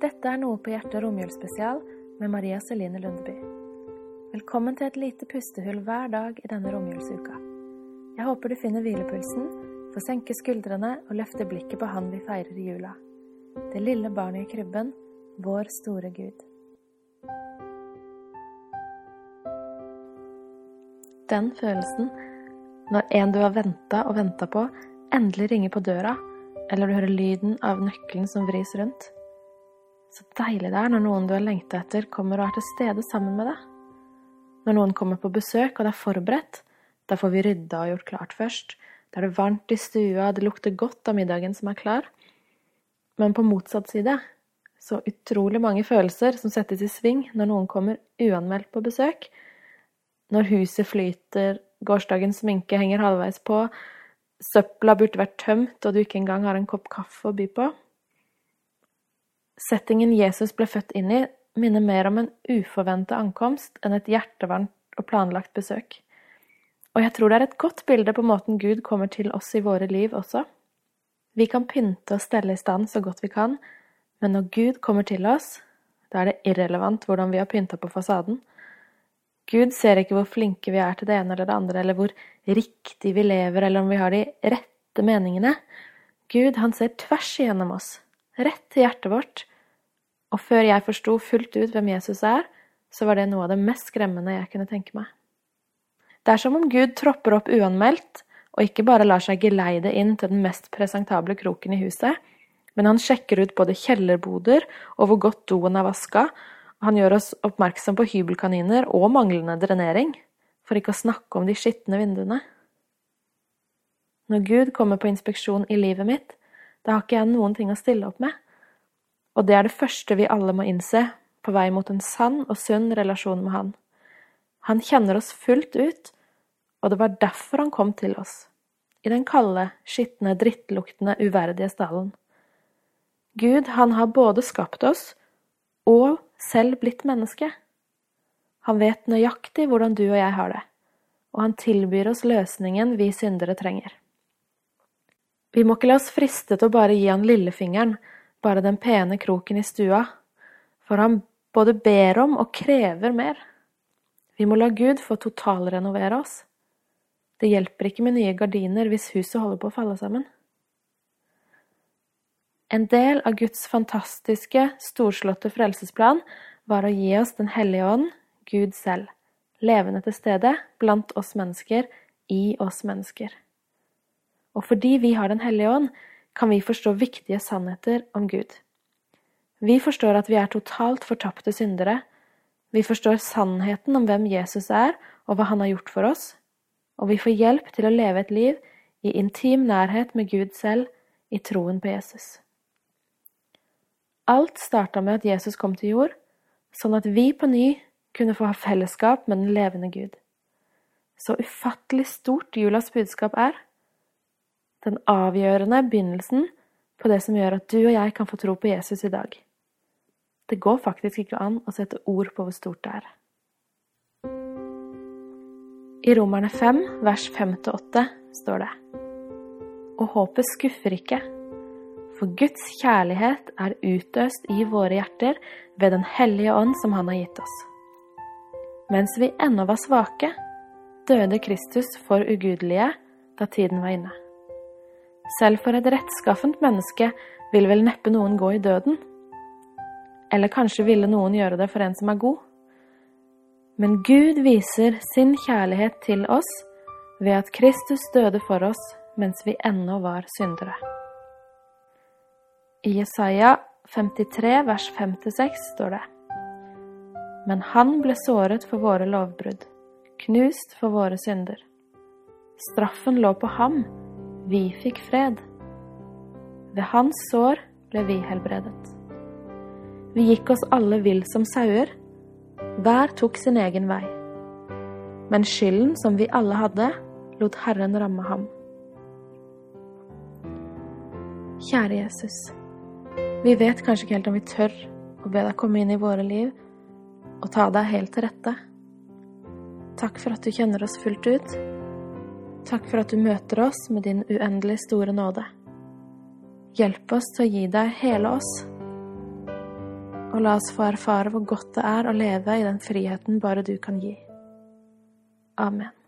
Dette er Noe på hjertet romjulsspesial med Maria Celine Lundeby. Velkommen til et lite pustehull hver dag i denne romjulsuka. Jeg håper du finner hvilepulsen, får senke skuldrene og løfte blikket på Han vi feirer i jula. Det lille barnet i krybben, vår store Gud. Den følelsen når en du har venta og venta på, endelig ringer på døra, eller du hører lyden av nøkkelen som vris rundt. Så deilig det er når noen du har lengta etter, kommer og er til stede sammen med deg. Når noen kommer på besøk og det er forberedt, da får vi rydda og gjort klart først. Da er det varmt i stua, det lukter godt av middagen som er klar. Men på motsatt side, så utrolig mange følelser som settes i sving når noen kommer uanmeldt på besøk. Når huset flyter, gårsdagens sminke henger halvveis på, søpla burde vært tømt og du ikke engang har en kopp kaffe å by på. Settingen Jesus ble født inn i, minner mer om en uforventa ankomst enn et hjertevarmt og planlagt besøk. Og jeg tror det er et godt bilde på måten Gud kommer til oss i våre liv også. Vi kan pynte og stelle i stand så godt vi kan, men når Gud kommer til oss, da er det irrelevant hvordan vi har pynta på fasaden. Gud ser ikke hvor flinke vi er til det ene eller det andre, eller hvor riktig vi lever, eller om vi har de rette meningene. Gud, han ser tvers igjennom oss, rett til hjertet vårt, og før jeg forsto fullt ut hvem Jesus er, så var det noe av det mest skremmende jeg kunne tenke meg. Det er som om Gud tropper opp uanmeldt, og ikke bare lar seg geleide inn til den mest presentable kroken i huset, men han sjekker ut både kjellerboder og hvor godt doen er vaska, og han gjør oss oppmerksom på hybelkaniner og manglende drenering, for ikke å snakke om de skitne vinduene. Når Gud kommer på inspeksjon i livet mitt, da har ikke jeg noen ting å stille opp med, og det er det første vi alle må innse på vei mot en sann og sunn relasjon med Han. Han kjenner oss fullt ut, og det var derfor han kom til oss, i den kalde, skitne, drittluktende, uverdige stallen. Gud, han har både skapt oss og selv blitt menneske. Han vet nøyaktig hvordan du og jeg har det, og han tilbyr oss løsningen vi syndere trenger. Vi må ikke la oss friste til å bare gi han lillefingeren bare den pene kroken i stua, for han både ber om og krever mer. Vi må la Gud få totalrenovere oss. Det hjelper ikke med nye gardiner hvis huset holder på å falle sammen. En del av Guds fantastiske, storslåtte frelsesplan var å gi oss Den hellige ånd, Gud selv, levende til stede blant oss mennesker, i oss mennesker. Og fordi vi har Den hellige ånd, kan vi forstå viktige sannheter om Gud. Vi forstår at vi er totalt fortapte syndere. Vi forstår sannheten om hvem Jesus er, og hva han har gjort for oss. Og vi får hjelp til å leve et liv i intim nærhet med Gud selv, i troen på Jesus. Alt starta med at Jesus kom til jord, sånn at vi på ny kunne få ha fellesskap med den levende Gud. Så ufattelig stort julas budskap er den avgjørende begynnelsen på det som gjør at du og jeg kan få tro på Jesus i dag. Det går faktisk ikke an å sette ord på hvor stort det er. I Romerne 5, vers 5-8 står det Og håpet skuffer ikke, for Guds kjærlighet er utøst i våre hjerter ved Den hellige ånd som Han har gitt oss. Mens vi ennå var svake, døde Kristus for ugudelige da tiden var inne. Selv for et rettskaffent menneske vil vel neppe noen gå i døden. Eller kanskje ville noen gjøre det for en som er god. Men Gud viser sin kjærlighet til oss ved at Kristus døde for oss mens vi ennå var syndere. I Jesaja 53 vers 5-6 står det Men han ble såret for våre lovbrudd, knust for våre synder. Straffen lå på ham vi fikk fred. Ved hans sår ble vi helbredet. Vi gikk oss alle vill som sauer. Hver tok sin egen vei. Men skylden som vi alle hadde, lot Herren ramme ham. Kjære Jesus. Vi vet kanskje ikke helt om vi tør å be deg komme inn i våre liv og ta deg helt til rette. Takk for at du kjenner oss fullt ut Takk for at du møter oss med din uendelig store nåde. Hjelp oss til å gi deg hele oss. og la oss få erfare hvor godt det er å leve i den friheten bare du kan gi. Amen.